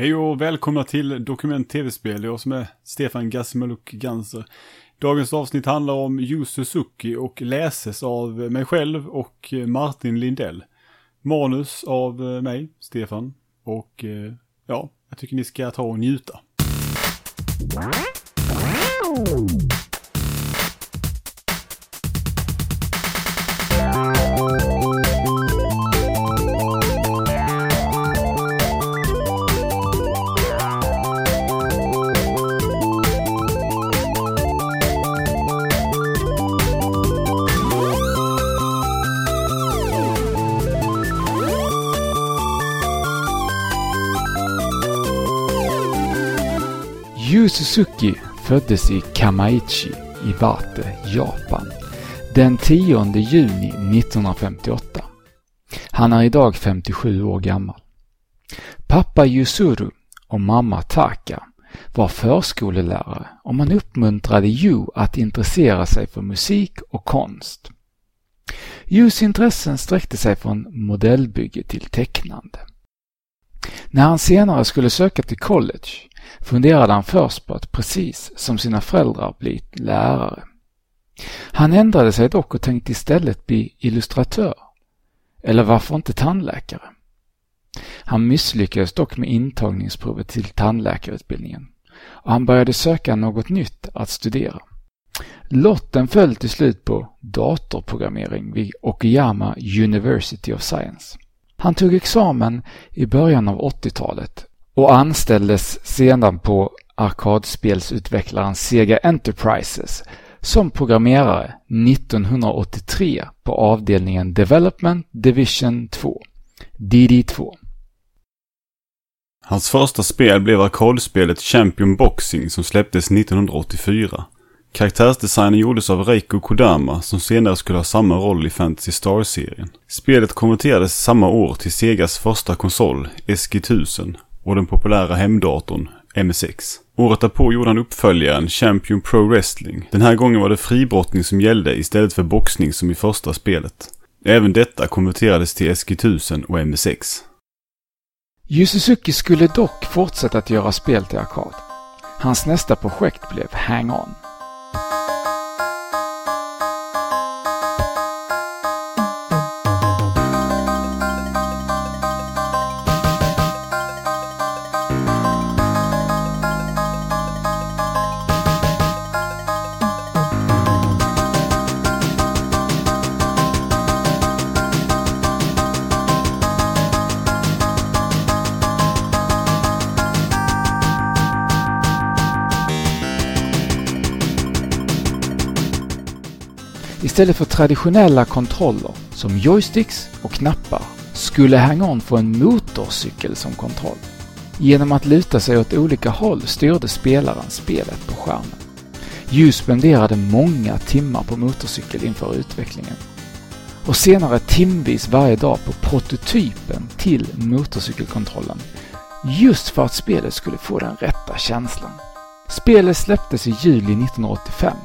Hej och välkomna till Dokument TV-spel. Jag som är Stefan Gasmeluk Ganser. Dagens avsnitt handlar om Yu Suzuki och läses av mig själv och Martin Lindell. Manus av mig, Stefan. Och eh, ja, jag tycker ni ska ta och njuta. Suzuki föddes i Kamaichi, Iwate, Japan den 10 juni 1958. Han är idag 57 år gammal. Pappa Yusuru och mamma Taka var förskolelärare och man uppmuntrade Yu att intressera sig för musik och konst. Yus intressen sträckte sig från modellbygge till tecknande. När han senare skulle söka till college funderade han först på att precis som sina föräldrar bli lärare. Han ändrade sig dock och tänkte istället bli illustratör. Eller varför inte tandläkare? Han misslyckades dock med intagningsprovet till tandläkarutbildningen och han började söka något nytt att studera. Lotten föll till slut på datorprogrammering vid Okayama University of Science. Han tog examen i början av 80-talet och anställdes sedan på arkadspelsutvecklaren Sega Enterprises som programmerare 1983 på avdelningen Development Division 2, DD2. Hans första spel blev arkadspelet Champion Boxing som släpptes 1984. Karaktärsdesignen gjordes av Reiko Kodama som senare skulle ha samma roll i Fantasy Star-serien. Spelet konverterades samma år till Segas första konsol, SG-1000, och den populära hemdatorn MSX. Året därpå gjorde han uppföljaren Champion Pro Wrestling. Den här gången var det fribrottning som gällde istället för boxning som i första spelet. Även detta konverterades till SG-1000 och MSX. Yu Suzuki skulle dock fortsätta att göra spel till arkad. Hans nästa projekt blev Hang On. Istället för traditionella kontroller som joysticks och knappar skulle Hang-On få en motorcykel som kontroll. Genom att luta sig åt olika håll styrde spelaren spelet på skärmen. Yu spenderade många timmar på motorcykel inför utvecklingen och senare timvis varje dag på prototypen till motorcykelkontrollen just för att spelet skulle få den rätta känslan. Spelet släpptes i juli 1985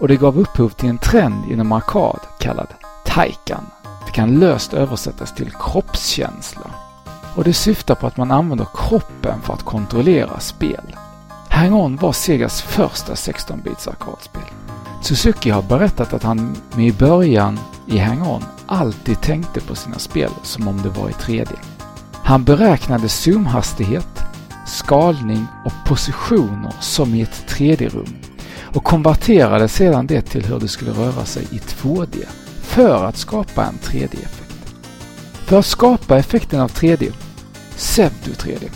och det gav upphov till en trend inom arkad kallad taikan. Det kan löst översättas till kroppskänsla och det syftar på att man använder kroppen för att kontrollera spel. Hang-On var Segas första 16-bits arkadspel. Suzuki har berättat att han med i början i Hang-On alltid tänkte på sina spel som om det var i 3D. Han beräknade zoomhastighet, skalning och positioner som i ett 3D-rum och konverterade sedan det till hur det skulle röra sig i 2D för att skapa en 3D-effekt. För att skapa effekten av 3D, pseudo 3D,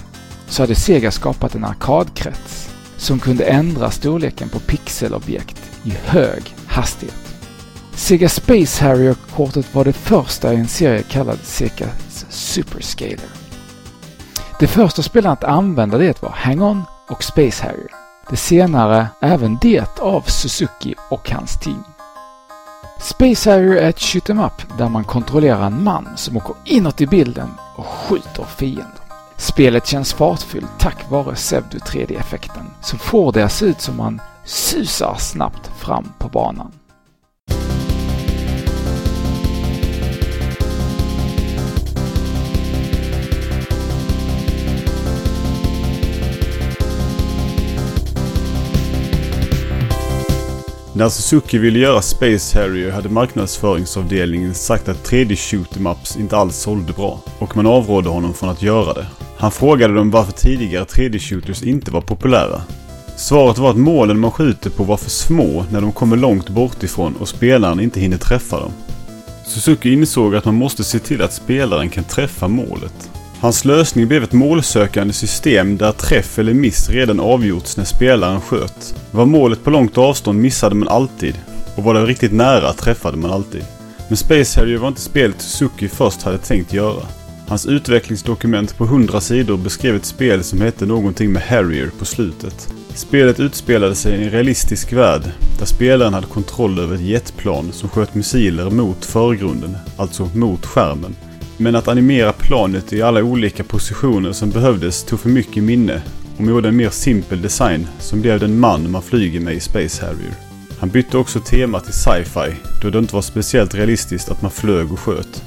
så hade Sega skapat en arkadkrets som kunde ändra storleken på pixelobjekt i hög hastighet. Sega Space Harrier-kortet var det första i en serie kallad Sega Superscaler. Det första spelarna att använda det var Hang-On och Space Harrier. Det senare även det av Suzuki och hans team. Space Harrier är ett shoot em up där man kontrollerar en man som åker inåt i bilden och skjuter fienden. Spelet känns fartfyllt tack vare pseudo 3D-effekten som får det att se ut som man susar snabbt fram på banan. När Suzuki ville göra Space Harrier hade marknadsföringsavdelningen sagt att 3D shootemaps inte alls sålde bra och man avrådde honom från att göra det. Han frågade dem varför tidigare 3D-shooters inte var populära. Svaret var att målen man skjuter på var för små när de kommer långt bort ifrån och spelaren inte hinner träffa dem. Suzuki insåg att man måste se till att spelaren kan träffa målet. Hans lösning blev ett målsökande system där träff eller miss redan avgjorts när spelaren sköt. Var målet på långt avstånd missade man alltid och var det riktigt nära träffade man alltid. Men Space Harrier var inte spelet Suzuki först hade tänkt göra. Hans utvecklingsdokument på 100 sidor beskrev ett spel som hette någonting med Harrier på slutet. Spelet utspelade sig i en realistisk värld där spelaren hade kontroll över ett jetplan som sköt missiler mot förgrunden, alltså mot skärmen. Men att animera planet i alla olika positioner som behövdes tog för mycket minne och gjorde en mer simpel design som blev den man man flyger med i Space Harrier. Han bytte också tema till sci-fi då det inte var speciellt realistiskt att man flög och sköt.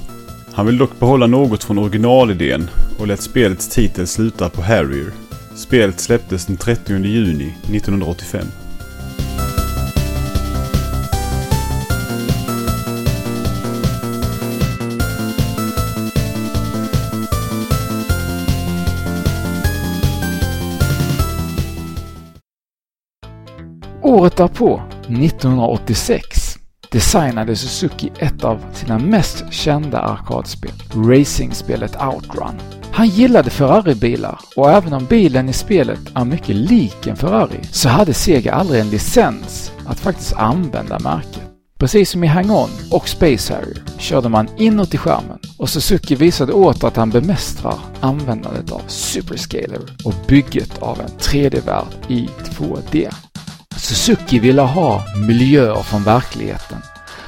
Han vill dock behålla något från originalidén och lät spelets titel sluta på Harrier. Spelet släpptes den 30 juni 1985. Året därpå, 1986, designade Suzuki ett av sina mest kända arkadspel, racingspelet Outrun. Han gillade Ferrari-bilar och även om bilen i spelet är mycket lik en Ferrari så hade Sega aldrig en licens att faktiskt använda märket. Precis som i Hang-On och Space Harrier körde man inåt i skärmen och Suzuki visade åter att han bemästrar användandet av Superscaler och bygget av en 3D-värld i 2D. Suzuki ville ha miljöer från verkligheten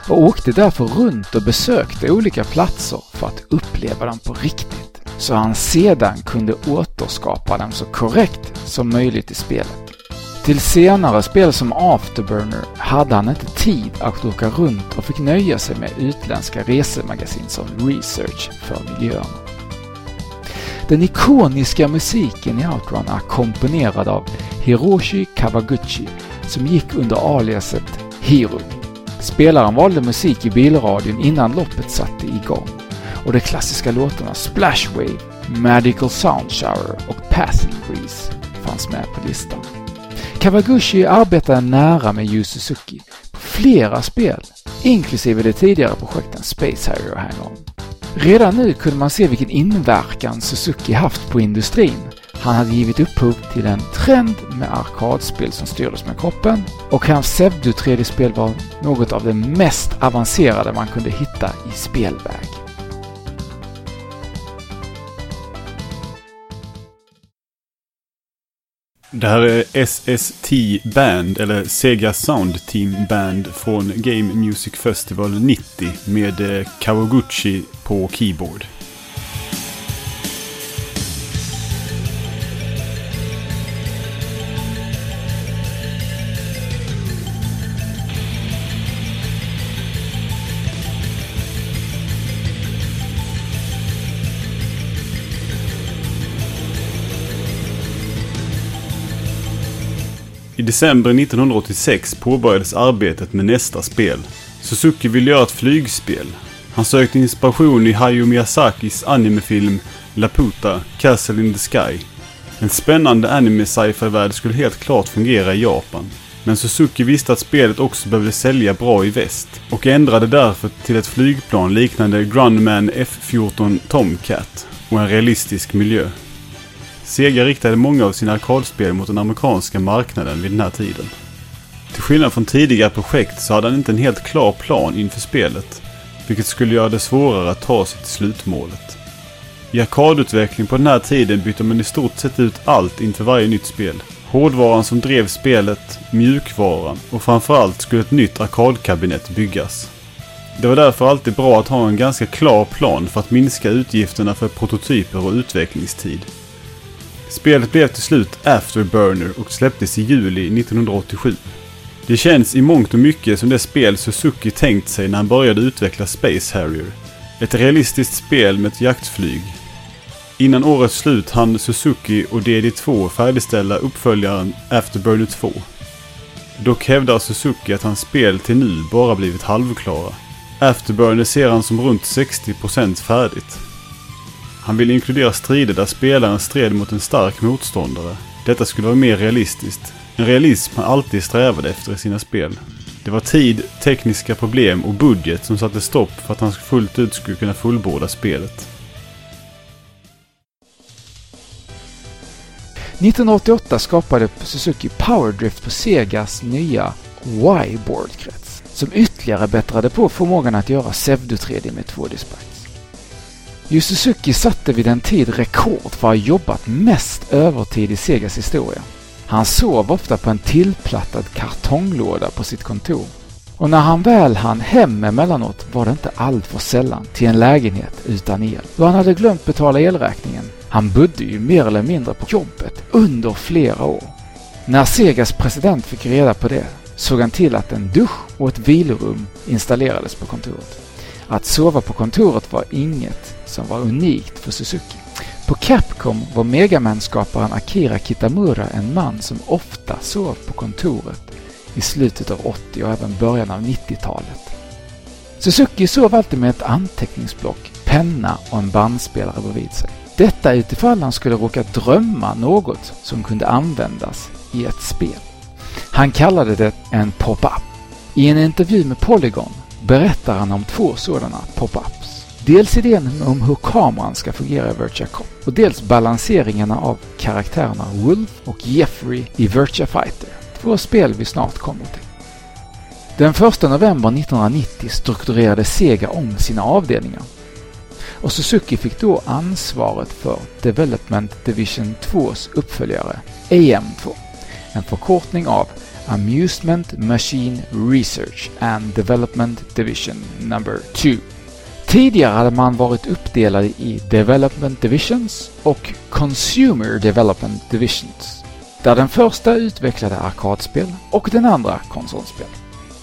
och åkte därför runt och besökte olika platser för att uppleva dem på riktigt, så han sedan kunde återskapa dem så korrekt som möjligt i spelet. Till senare spel som Afterburner hade han inte tid att åka runt och fick nöja sig med utländska resemagasin som Research för miljöerna. Den ikoniska musiken i Outrun är komponerad av Hiroshi Kawaguchi som gick under aliaset Hiro. Spelaren valde musik i bilradion innan loppet satte igång och de klassiska låtarna Splash Wave, Magical Sound Shower och Passing Breeze fanns med på listan. Kawaguchi arbetade nära med Yu Suzuki på flera spel, inklusive de tidigare projekten Space Harrier och Hang-On. Redan nu kunde man se vilken inverkan Suzuki haft på industrin. Han hade givit upphov till en trend med arkadspel som styrdes med kroppen och hans pseudo 3D-spel var något av det mest avancerade man kunde hitta i spelväg. Det här är SST Band, eller Sega Sound Team Band från Game Music Festival 90 med eh, Kawaguchi på keyboard. December 1986 påbörjades arbetet med nästa spel. Suzuki ville göra ett flygspel. Han sökte inspiration i Hayao Miyazakis animefilm Laputa, Castle in the Sky. En spännande anime sci-fi värld skulle helt klart fungera i Japan. Men Suzuki visste att spelet också behövde sälja bra i väst och ändrade därför till ett flygplan liknande Grundman F-14 Tomcat och en realistisk miljö. Sega riktade många av sina arkadspel mot den amerikanska marknaden vid den här tiden. Till skillnad från tidigare projekt så hade han inte en helt klar plan inför spelet, vilket skulle göra det svårare att ta sig till slutmålet. I arkadutveckling på den här tiden bytte man i stort sett ut allt inför varje nytt spel. Hårdvaran som drev spelet, mjukvaran och framförallt skulle ett nytt arkadkabinett byggas. Det var därför alltid bra att ha en ganska klar plan för att minska utgifterna för prototyper och utvecklingstid. Spelet blev till slut Afterburner och släpptes i juli 1987. Det känns i mångt och mycket som det spel Suzuki tänkt sig när han började utveckla Space Harrier. Ett realistiskt spel med ett jaktflyg. Innan årets slut hann Suzuki och DD2 färdigställa uppföljaren Afterburner 2. Dock hävdar Suzuki att hans spel till nu bara blivit halvklara. Afterburner ser han som runt 60% färdigt. Han ville inkludera strider där spelaren stred mot en stark motståndare. Detta skulle vara mer realistiskt. En realism han alltid strävade efter i sina spel. Det var tid, tekniska problem och budget som satte stopp för att han fullt ut skulle kunna fullborda spelet. 1988 skapade Suzuki Powerdrift på Segas nya Y-boardkrets som ytterligare bättrade på förmågan att göra pseudo 3D med 2D-sprites. Yu Suzuki satte vid en tid rekord för att ha jobbat mest övertid i Segas historia. Han sov ofta på en tillplattad kartonglåda på sitt kontor. Och när han väl hann hem emellanåt var det inte alltför sällan till en lägenhet utan el. Då han hade glömt betala elräkningen. Han bodde ju mer eller mindre på jobbet under flera år. När Segas president fick reda på det såg han till att en dusch och ett vilorum installerades på kontoret. Att sova på kontoret var inget som var unikt för Suzuki. På Capcom var Megaman-skaparen Akira Kitamura en man som ofta sov på kontoret i slutet av 80 och även början av 90-talet. Suzuki sov alltid med ett anteckningsblock, penna och en bandspelare bredvid sig. Detta utifall han skulle råka drömma något som kunde användas i ett spel. Han kallade det en pop-up. I en intervju med Polygon berättar han om två sådana pop-ups. Dels idén om hur kameran ska fungera i Virtua Cop och dels balanseringarna av karaktärerna Wolf och Jeffrey i Virtua Fighter. Två spel vi snart kommer till. Den 1 november 1990 strukturerade Sega om sina avdelningar. Och Suzuki fick då ansvaret för Development Division 2s uppföljare, AM2. En förkortning av Amusement Machine Research and Development Division Number 2. Tidigare hade man varit uppdelad i Development Divisions och Consumer Development Divisions. Där den första utvecklade arkadspel och den andra konsolspel.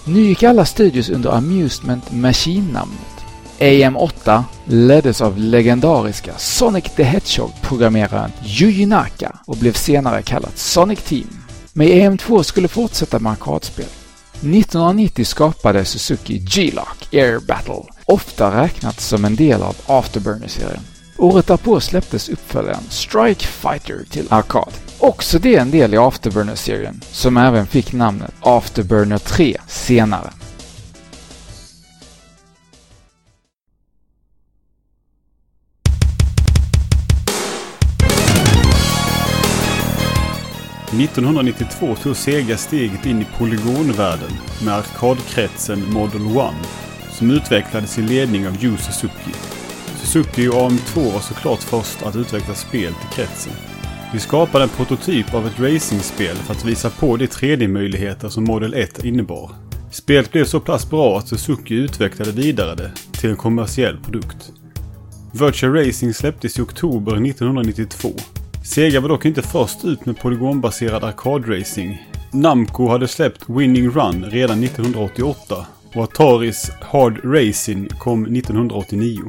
Nu gick alla studios under Amusement Machine-namnet. AM8 leddes av legendariska Sonic the Hedgehog-programmeraren Yuji Naka och blev senare kallat Sonic Team. Men EM2 skulle fortsätta med arkadspel. 1990 skapade Suzuki G-Lock Air Battle, ofta räknat som en del av Afterburner-serien. Året därpå släpptes uppföljaren Strike Fighter till arkad. Också det en del i Afterburner-serien, som även fick namnet Afterburner 3 senare. –1992 tog Sega steget in i polygonvärlden med arkadkretsen Model 1 som utvecklades i ledning av Yu Suzuki. Suzuki och AM2 var såklart först att utveckla spel till kretsen. Vi skapade en prototyp av ett racingspel för att visa på de 3D-möjligheter som Model 1 innebar. Spelet blev så pass bra att Suzuki utvecklade vidare det till en kommersiell produkt. Virtual Racing släpptes i oktober 1992. Sega var dock inte först ut med polygonbaserad arkadracing. Namco hade släppt Winning Run redan 1988 och Ataris Hard Racing kom 1989.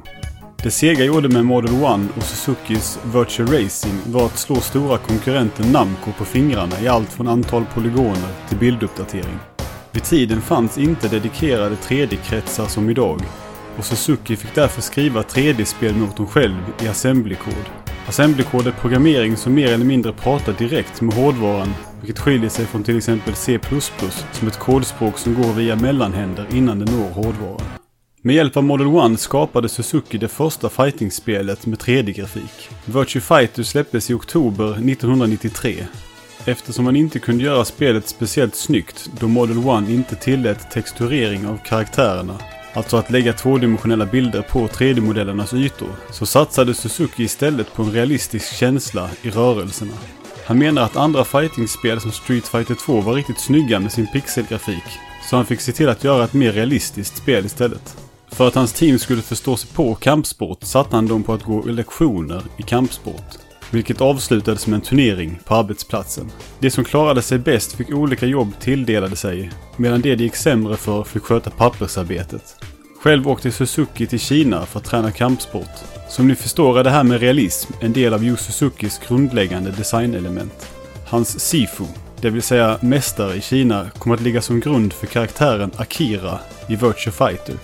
Det Sega gjorde med Model 1 och Suzukis Virtual Racing var att slå stora konkurrenten Namco på fingrarna i allt från antal polygoner till bilduppdatering. Vid tiden fanns inte dedikerade 3D-kretsar som idag och Suzuki fick därför skriva 3D-spelmotorn själv i assembly-kod. Assembly-kod är programmering som mer eller mindre pratar direkt med hårdvaran, vilket skiljer sig från till exempel C++ som ett kodspråk som går via mellanhänder innan det når hårdvaran. Med hjälp av Model 1 skapade Suzuki det första fighting-spelet med 3D-grafik. Virtue Fighter släpptes i oktober 1993. Eftersom man inte kunde göra spelet speciellt snyggt då Model 1 inte tillät texturering av karaktärerna, alltså att lägga tvådimensionella bilder på 3D-modellernas ytor, så satsade Suzuki istället på en realistisk känsla i rörelserna. Han menar att andra fightingspel som Street Fighter 2 var riktigt snygga med sin pixelgrafik, så han fick se till att göra ett mer realistiskt spel istället. För att hans team skulle förstå sig på kampsport satte han dem på att gå lektioner i kampsport. Vilket avslutades med en turnering på arbetsplatsen. De som klarade sig bäst fick olika jobb tilldelade sig, medan de det gick sämre för fick sköta pappersarbetet. Själv åkte Suzuki till Kina för att träna kampsport. Som ni förstår är det här med realism en del av Yu Suzukis grundläggande designelement. Hans Sifu, det vill säga mästare i Kina, kom att ligga som grund för karaktären Akira i Virtua Fighter.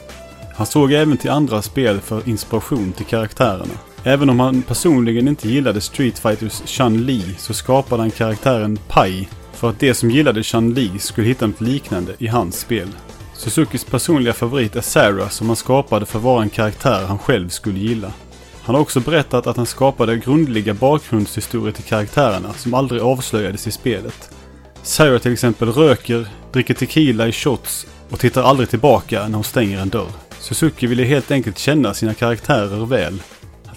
Han såg även till andra spel för inspiration till karaktärerna. Även om han personligen inte gillade Street Fighters Chun-Li så skapade han karaktären Pai för att de som gillade Chun-Li skulle hitta något liknande i hans spel. Suzukis personliga favorit är Sarah som han skapade för att vara en karaktär han själv skulle gilla. Han har också berättat att han skapade grundliga bakgrundshistorier till karaktärerna som aldrig avslöjades i spelet. Sarah till exempel röker, dricker tequila i shots och tittar aldrig tillbaka när hon stänger en dörr. Suzuki ville helt enkelt känna sina karaktärer väl.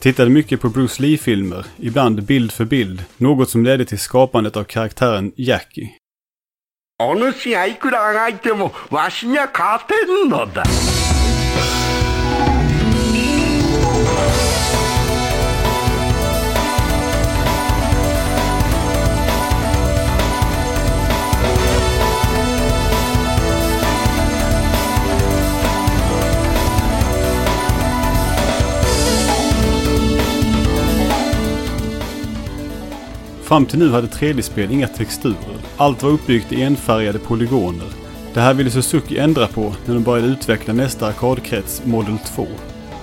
Tittade mycket på Bruce Lee-filmer, ibland bild för bild, något som ledde till skapandet av karaktären Jackie. Fram till nu hade 3D-spel inga texturer. Allt var uppbyggt i enfärgade polygoner. Det här ville Suzuki ändra på när de började utveckla nästa arkadkrets Model 2.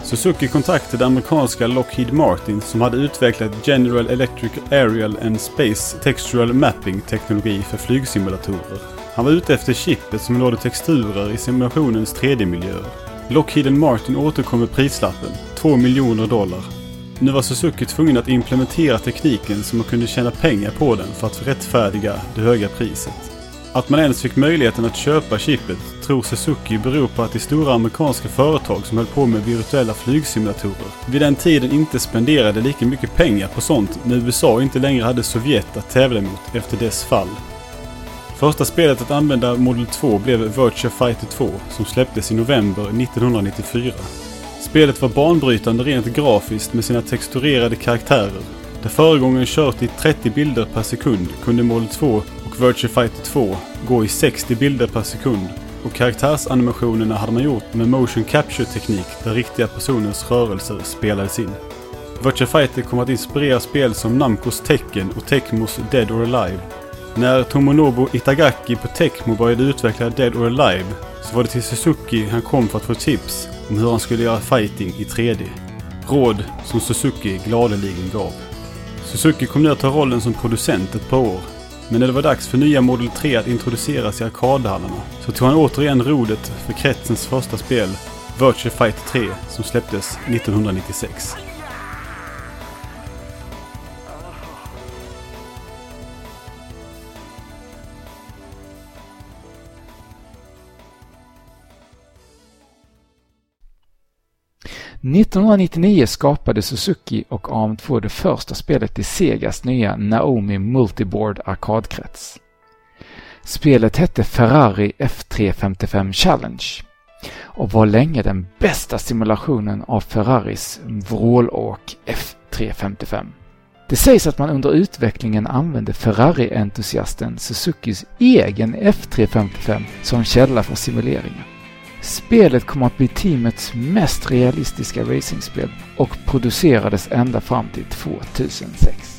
Suzuki kontaktade amerikanska Lockheed Martin som hade utvecklat General Electric Aerial and Space Textural Mapping-teknologi för flygsimulatorer. Han var ute efter chippet som lade texturer i simulationens 3D-miljöer. Lockheed Martin återkom med prislappen, 2 miljoner dollar. Nu var Suzuki tvungen att implementera tekniken så man kunde tjäna pengar på den för att rättfärdiga det höga priset. Att man ens fick möjligheten att köpa chippet tror Suzuki beror på att de stora amerikanska företag som höll på med virtuella flygsimulatorer vid den tiden inte spenderade lika mycket pengar på sånt när USA inte längre hade Sovjet att tävla mot efter dess fall. Första spelet att använda Model 2 blev Virtua Fighter 2 som släpptes i november 1994. Spelet var banbrytande rent grafiskt med sina texturerade karaktärer. Där föregångaren kört i 30 bilder per sekund kunde Model 2 och Virtua Fighter 2 gå i 60 bilder per sekund. Och karaktärsanimationerna hade man gjort med motion capture-teknik där riktiga personers rörelser spelades in. Virtua Fighter kom att inspirera spel som Namcos Tekken och Tecmos Dead or Alive. När Tomonobu Itagaki på Tecmo började utveckla Dead or Alive så var det till Suzuki han kom för att få tips om hur han skulle göra fighting i 3D. Råd som Suzuki gladeligen gav. Suzuki kom nu att ta rollen som producent ett par år. Men när det var dags för nya Model 3 att introduceras i arkadhallarna så tog han återigen rodet för kretsens första spel, Virtual Fighter 3, som släpptes 1996. –1999 skapade Suzuki och AM2 det första spelet i Segas nya Naomi Multiboard arkadkrets. Spelet hette Ferrari F355 Challenge och var länge den bästa simulationen av Ferraris vrålåk F355. Det sägs att man under utvecklingen använde Ferrari-entusiasten Suzukis egen F355 som källa för simuleringen. Spelet kom att bli teamets mest realistiska racingspel och producerades ända fram till 2006.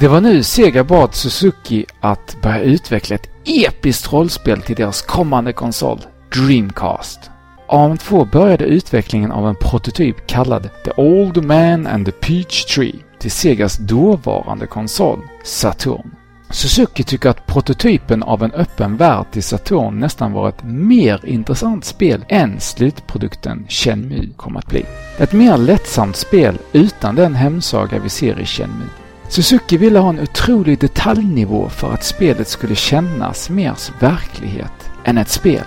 Det var nu Sega bad Suzuki att börja utveckla ett episkt rollspel till deras kommande konsol, Dreamcast. AM2 började utvecklingen av en prototyp kallad The Old Man and the Peach Tree till Segas dåvarande konsol, Saturn. Suzuki tycker att prototypen av en öppen värld till Saturn nästan var ett mer intressant spel än slutprodukten Shenmue kom att bli. Ett mer lättsamt spel utan den hemsaga vi ser i Shenmue. Suzuki ville ha en otrolig detaljnivå för att spelet skulle kännas mer som verklighet än ett spel.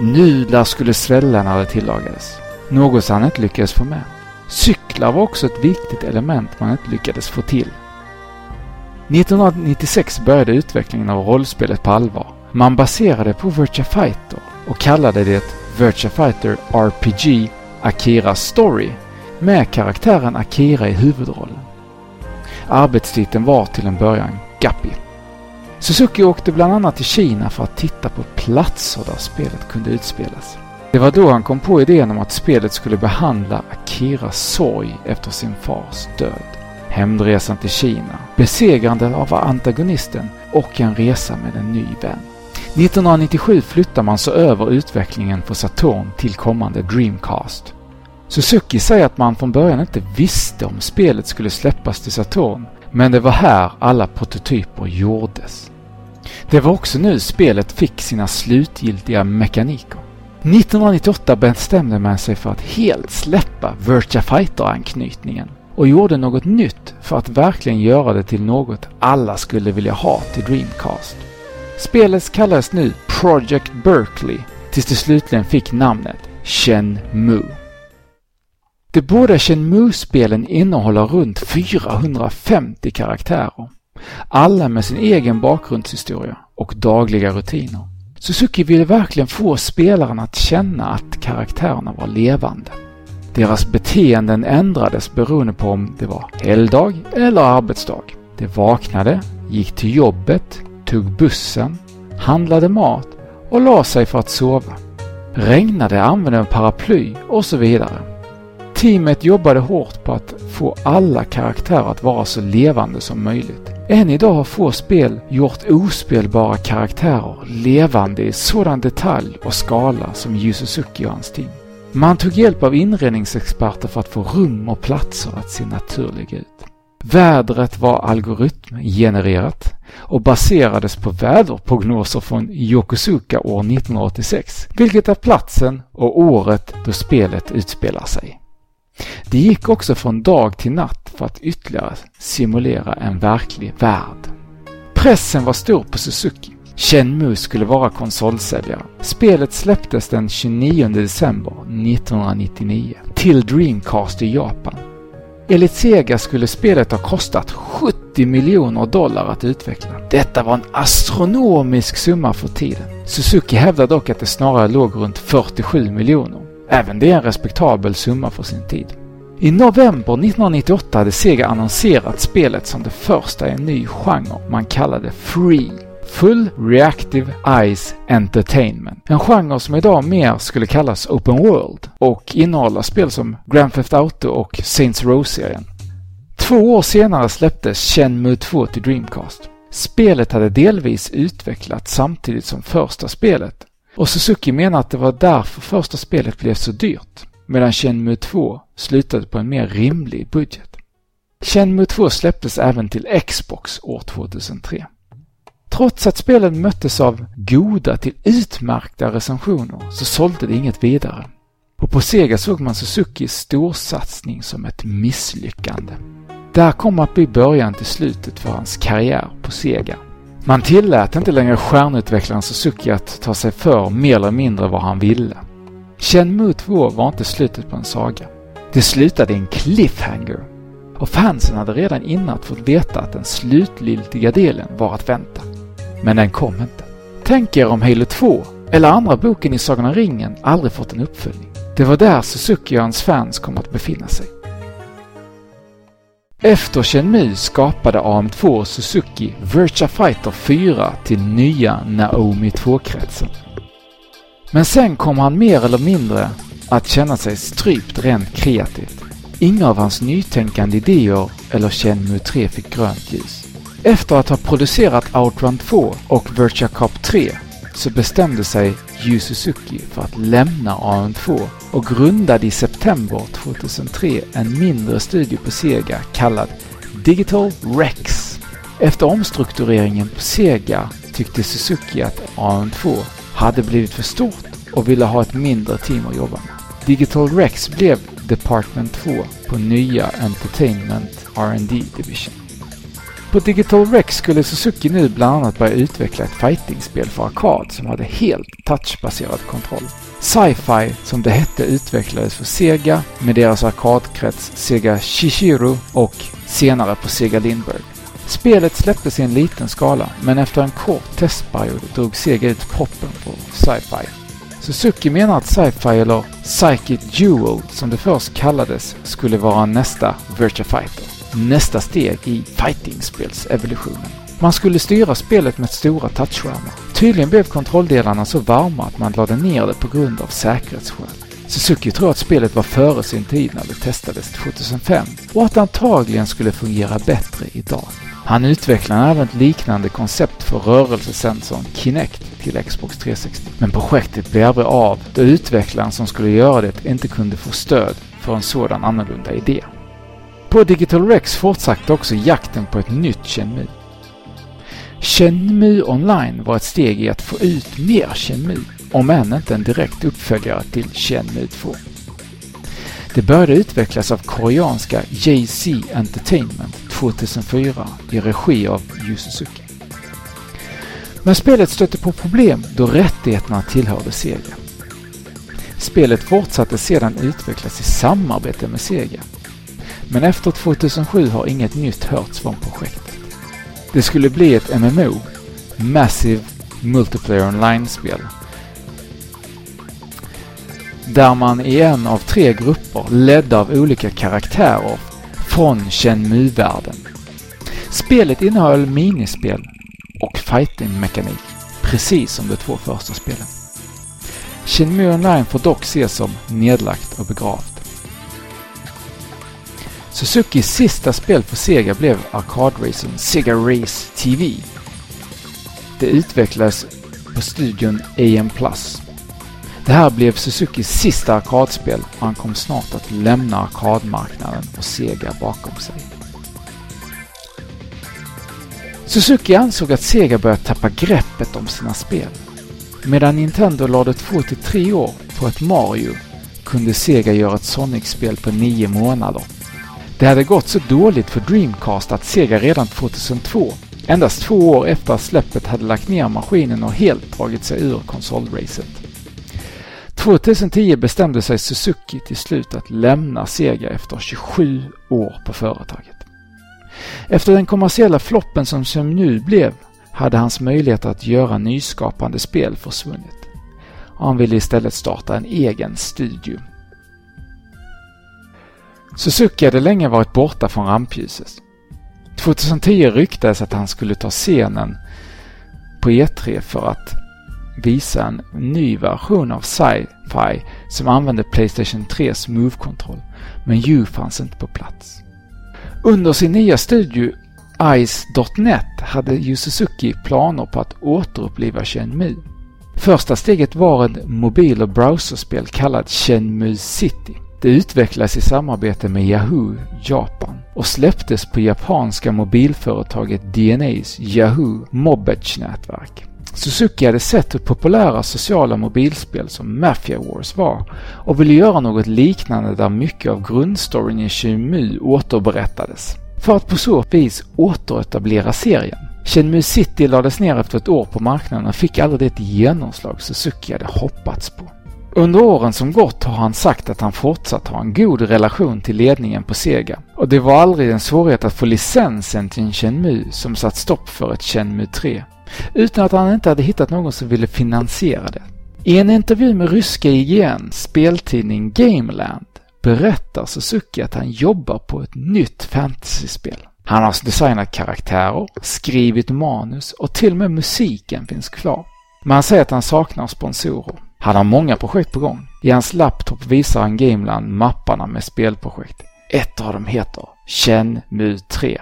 Nudlar skulle svälla när det tillagades. Något han inte lyckades få med. Cyklar var också ett viktigt element man inte lyckades få till. 1996 började utvecklingen av rollspelet på allvar. Man baserade på Virtua Fighter och kallade det Virtua Fighter RPG Akira Story med karaktären Akira i huvudrollen. Arbetstiteln var till en början Guppy. Suzuki åkte bland annat till Kina för att titta på platser där spelet kunde utspelas. Det var då han kom på idén om att spelet skulle behandla Akiras sorg efter sin fars död. Hämndresan till Kina, besegrandet av antagonisten och en resa med en ny vän. 1997 flyttar man så över utvecklingen för Saturn till kommande Dreamcast. Suzuki säger att man från början inte visste om spelet skulle släppas till Saturn, men det var här alla prototyper gjordes. Det var också nu spelet fick sina slutgiltiga mekaniker. 1998 bestämde man sig för att helt släppa Virtua Fighter-anknytningen och gjorde något nytt för att verkligen göra det till något alla skulle vilja ha till Dreamcast. Spelet kallades nu Project Berkeley tills det slutligen fick namnet Shenmue. De båda Shenmue-spelen innehåller runt 450 karaktärer. Alla med sin egen bakgrundshistoria och dagliga rutiner. Suzuki ville verkligen få spelaren att känna att karaktärerna var levande. Deras beteenden ändrades beroende på om det var helgdag eller arbetsdag. De vaknade, gick till jobbet, tog bussen, handlade mat och la sig för att sova. Regnade använde en paraply och så vidare. Teamet jobbade hårt på att få alla karaktärer att vara så levande som möjligt. Än idag har få spel gjort ospelbara karaktärer levande i sådan detalj och skala som Yu Suzuki och hans team. Man tog hjälp av inredningsexperter för att få rum och platser att se naturliga ut. Vädret var algoritmgenererat och baserades på väderprognoser från Yokosuka år 1986, vilket är platsen och året då spelet utspelar sig. Det gick också från dag till natt för att ytterligare simulera en verklig värld. Pressen var stor på Suzuki. Shenmue skulle vara konsolsäljare. Spelet släpptes den 29 december 1999 till Dreamcast i Japan. Enligt Sega skulle spelet ha kostat 70 miljoner dollar att utveckla. Detta var en astronomisk summa för tiden. Suzuki hävdar dock att det snarare låg runt 47 miljoner. Även det är en respektabel summa för sin tid. I november 1998 hade Sega annonserat spelet som det första i en ny genre man kallade Free. Full Reactive Eyes Entertainment. En genre som idag mer skulle kallas Open World och innehålla spel som Grand Theft Auto och Saints Row-serien. Två år senare släpptes Shenmue 2 till Dreamcast. Spelet hade delvis utvecklats samtidigt som första spelet och Suzuki menar att det var därför första spelet blev så dyrt, medan Shenmue 2 slutade på en mer rimlig budget. Shenmue 2 släpptes även till Xbox år 2003. Trots att spelet möttes av goda till utmärkta recensioner så sålde det inget vidare. Och på Sega såg man Suzukis storsatsning som ett misslyckande. Det här kom att bli början till slutet för hans karriär på Sega. Man tillät inte längre stjärnutvecklaren Suzuki att ta sig för mer eller mindre vad han ville. Chen Mu 2 var inte slutet på en saga. Det slutade i en cliffhanger och fansen hade redan innan fått veta att den slutgiltiga delen var att vänta. Men den kom inte. Tänk er om Halo 2 eller andra boken i Sagan om ringen aldrig fått en uppföljning. Det var där Suzuki och hans fans kom att befinna sig. Efter Chenmu skapade AM2 Suzuki Virtua Fighter 4 till nya Naomi 2-kretsen. Men sen kom han mer eller mindre att känna sig strypt rent kreativt. Inga av hans nytänkande idéer eller Chenmu 3 fick grönt ljus. Efter att ha producerat Outrun 2 och Virtua Cop 3 så bestämde sig Yu Suzuki för att lämna AM2 och grundade i september 2003 en mindre studio på Sega kallad Digital Rex. Efter omstruktureringen på Sega tyckte Suzuki att AM2 hade blivit för stort och ville ha ett mindre team att jobba med. Digital Rex blev Department 2 på nya Entertainment R&D Division. På Digital Rex skulle Suzuki nu bland annat börja utveckla ett fightingspel för arkad som hade helt touchbaserad kontroll. Sci-Fi, som det hette, utvecklades för Sega med deras arkadkrets Sega Shishiro och senare på Sega Lindbergh. Spelet släpptes i en liten skala, men efter en kort testperiod drog Sega ut proppen på Sci-Fi. Suzuki menar att Sci-Fi, eller Psychic Jewel som det först kallades, skulle vara nästa Virtua Fighter. Nästa steg i fightingspelsevolutionen. Man skulle styra spelet med stora touchskärmar. Tydligen blev kontrolldelarna så varma att man lade ner det på grund av säkerhetsskäl. Suzuki tror att spelet var före sin tid när det testades 2005 och att det antagligen skulle fungera bättre idag. Han utvecklade även ett liknande koncept för rörelsesensorn Kinect till Xbox 360. Men projektet blev aldrig av då utvecklaren som skulle göra det inte kunde få stöd för en sådan annorlunda idé. På Digital Rex fortsatte också jakten på ett nytt Chenmu. Chenmu Online var ett steg i att få ut mer Chenmu, om än inte en direkt uppföljare till Chenmu 2. Det började utvecklas av koreanska JC Entertainment 2004 i regi av Yu Suzuki. Men spelet stötte på problem då rättigheterna tillhörde Sega. Spelet fortsatte sedan utvecklas i samarbete med Sega. Men efter 2007 har inget nytt hörts från projektet. Det skulle bli ett MMO, Massive Multiplayer Online-spel, där man i en av tre grupper ledda av olika karaktärer från Shenmue-världen. Spelet innehöll minispel och fighting-mekanik, precis som de två första spelen. Shenmue Online får dock ses som nedlagt och begravt. Suzukis sista spel för Sega blev arkadracern Sega Race TV. Det utvecklades på studion AM+. Det här blev Suzukis sista arkadspel och han kom snart att lämna arkadmarknaden och Sega bakom sig. Suzuki ansåg att Sega börjat tappa greppet om sina spel. Medan Nintendo lade två till tre år på ett Mario kunde Sega göra ett Sonic-spel på nio månader. Det hade gått så dåligt för Dreamcast att Sega redan 2002, endast två år efter släppet, hade lagt ner maskinen och helt dragit sig ur konsolracet. 2010 bestämde sig Suzuki till slut att lämna Sega efter 27 år på företaget. Efter den kommersiella floppen som nu blev hade hans möjlighet att göra nyskapande spel försvunnit. Han ville istället starta en egen studio. Suzuki hade länge varit borta från rampljuset. 2010 ryktades att han skulle ta scenen på E3 för att visa en ny version av Sci-Fi som använde Playstation 3s Move-kontroll, men Yu fanns inte på plats. Under sin nya studio Ice.net hade Yu Suzuki planer på att återuppliva Shenmue. Första steget var ett mobil och browserspel kallat Shenmue City. Det utvecklades i samarbete med Yahoo Japan och släpptes på japanska mobilföretaget DNAs Yahoo Mobedge-nätverk. Suzuki hade sett hur populära sociala mobilspel som Mafia Wars var och ville göra något liknande där mycket av grundstoryn i Shenmue återberättades. För att på så vis återetablera serien. Shenmue City lades ner efter ett år på marknaden och fick aldrig det genomslag Suzuki hade hoppats på. Under åren som gått har han sagt att han fortsatt har en god relation till ledningen på Sega och det var aldrig en svårighet att få licensen till en Shenmue som satt stopp för ett Shenmue 3 utan att han inte hade hittat någon som ville finansiera det. I en intervju med ryska IGN, speltidning Gameland, berättar Suzuki att han jobbar på ett nytt fantasyspel. Han har designat karaktärer, skrivit manus och till och med musiken finns klar. Men han säger att han saknar sponsorer. Han har många projekt på gång. I hans laptop visar han Gameland mapparna med spelprojekt. Ett av dem heter Shenmue 3.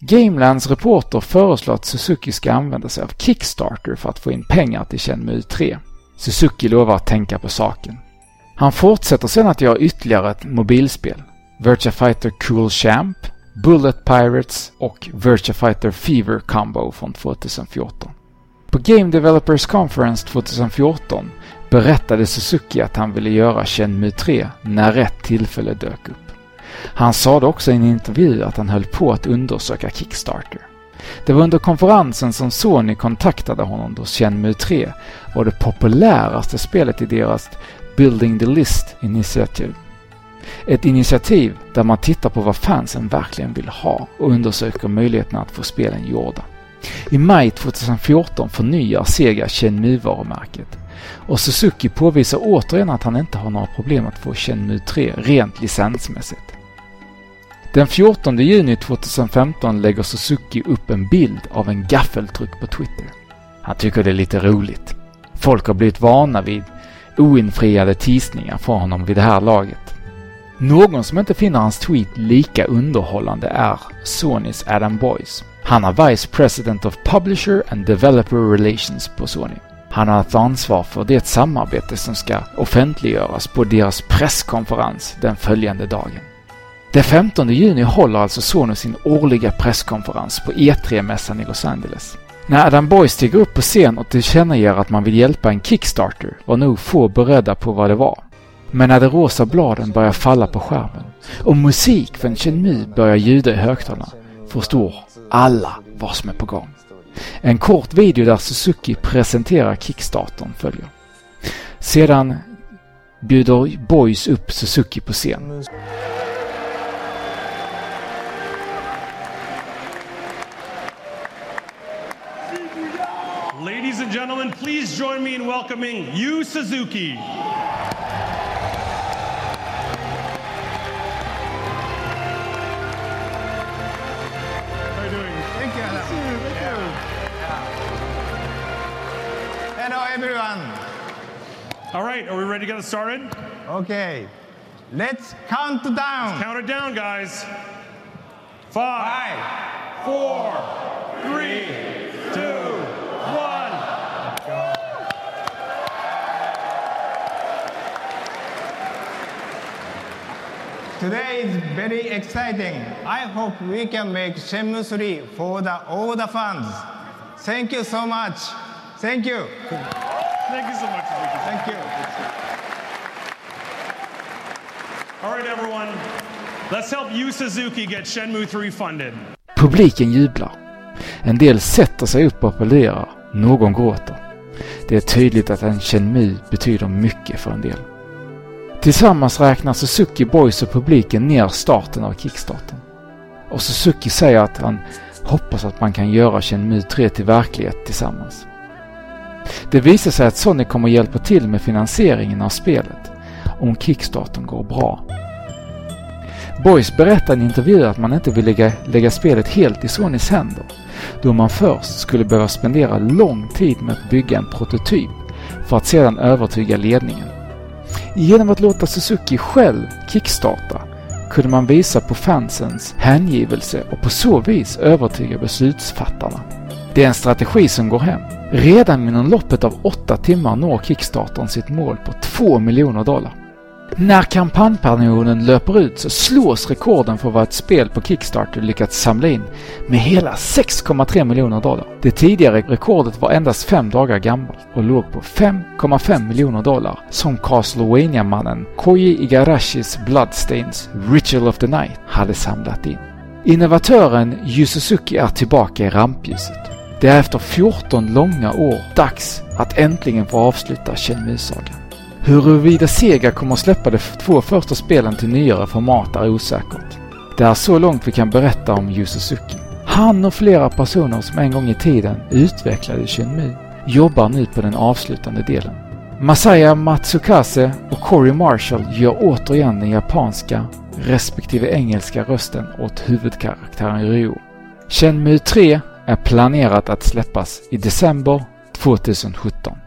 Gamelands reporter föreslår att Suzuki ska använda sig av Kickstarter för att få in pengar till Shenmue 3. Suzuki lovar att tänka på saken. Han fortsätter sedan att göra ytterligare ett mobilspel. Virtua Fighter Cool Champ, Bullet Pirates och Virtua Fighter Fever Combo från 2014. På Game Developers Conference 2014 berättade Suzuki att han ville göra Shenmue 3 när rätt tillfälle dök upp. Han sade också i en intervju att han höll på att undersöka Kickstarter. Det var under konferensen som Sony kontaktade honom då Shenmue 3 var det populäraste spelet i deras Building the List Initiative. Ett initiativ där man tittar på vad fansen verkligen vill ha och undersöker möjligheterna att få spelen gjorda. I maj 2014 förnyar Sega Shenmue-varumärket och Suzuki påvisar återigen att han inte har några problem att få Shenmue 3 rent licensmässigt. Den 14 juni 2015 lägger Suzuki upp en bild av en gaffeltruck på Twitter. Han tycker det är lite roligt. Folk har blivit vana vid oinfriade teasningar från honom vid det här laget. Någon som inte finner hans tweet lika underhållande är Sonys Adam Boyce. Han är Vice President of Publisher and Developer Relations på Sony. Han har haft ansvar för det samarbete som ska offentliggöras på deras presskonferens den följande dagen. Den 15 juni håller alltså Sony sin årliga presskonferens på E3-mässan i Los Angeles. När Adam Boy stiger upp på scen och tillkännager att man vill hjälpa en Kickstarter var nog få beredda på vad det var. Men när de rosa bladen börjar falla på skärmen och musik från Shenmue börjar ljuda i högtalarna förstår alla vad som är på gång. En kort video där Suzuki presenterar Kickstartern följer. Sedan bjuder Boys upp Suzuki på scen. Ladies and gentlemen, please join me in welcoming Yu Suzuki. Everyone. All right, are we ready to get started? Okay, let's count down. Count it down, guys. Five, four, three, two, one. Today is very exciting. I hope we can make Shenmue 3 for the, all the fans. Thank you so much. Thank you. Thank you so much. Suzuki. Thank you. All right, everyone. Let's help Yu Suzuki get Shenmue 3 funded. Publiken jublar. En del sätter sig upp och applåderar. Någon gråter. Det är tydligt att en Shenmue betyder mycket för en del. Tillsammans räknar Suzuki Boys och publiken ner starten av Kickstarten. Och Suzuki säger att han hoppas att man kan göra Shenmue 3 till verklighet tillsammans. Det visar sig att Sony kommer hjälpa till med finansieringen av spelet om Kickstarten går bra. Boys berättar i en intervju att man inte vill lägga, lägga spelet helt i Sonys händer då man först skulle behöva spendera lång tid med att bygga en prototyp för att sedan övertyga ledningen. Genom att låta Suzuki själv kickstarta kunde man visa på fansens hängivelse och på så vis övertyga beslutsfattarna. Det är en strategi som går hem. Redan inom loppet av 8 timmar når Kickstartern sitt mål på 2 miljoner dollar. När kampanjperioden löper ut så slås rekorden för vad ett spel på Kickstarter lyckats samla in med hela 6,3 miljoner dollar. Det tidigare rekordet var endast fem dagar gammalt och låg på 5,5 miljoner dollar som Castlevania-mannen Koji Igarashis Bloodstains Ritual of the Night hade samlat in. Innovatören Yu Suzuki är tillbaka i rampljuset. Det är efter 14 långa år dags att äntligen få avsluta Shenmue-sagan. Huruvida Sega kommer att släppa de två första spelen till nyare format är osäkert. Det är så långt vi kan berätta om Yu Suzuki. Han och flera personer som en gång i tiden utvecklade Shenmue jobbar nu på den avslutande delen. Masaya Matsukase och Corey Marshall gör återigen den japanska respektive engelska rösten åt huvudkaraktären Ryo. Shenmue 3 är planerat att släppas i december 2017.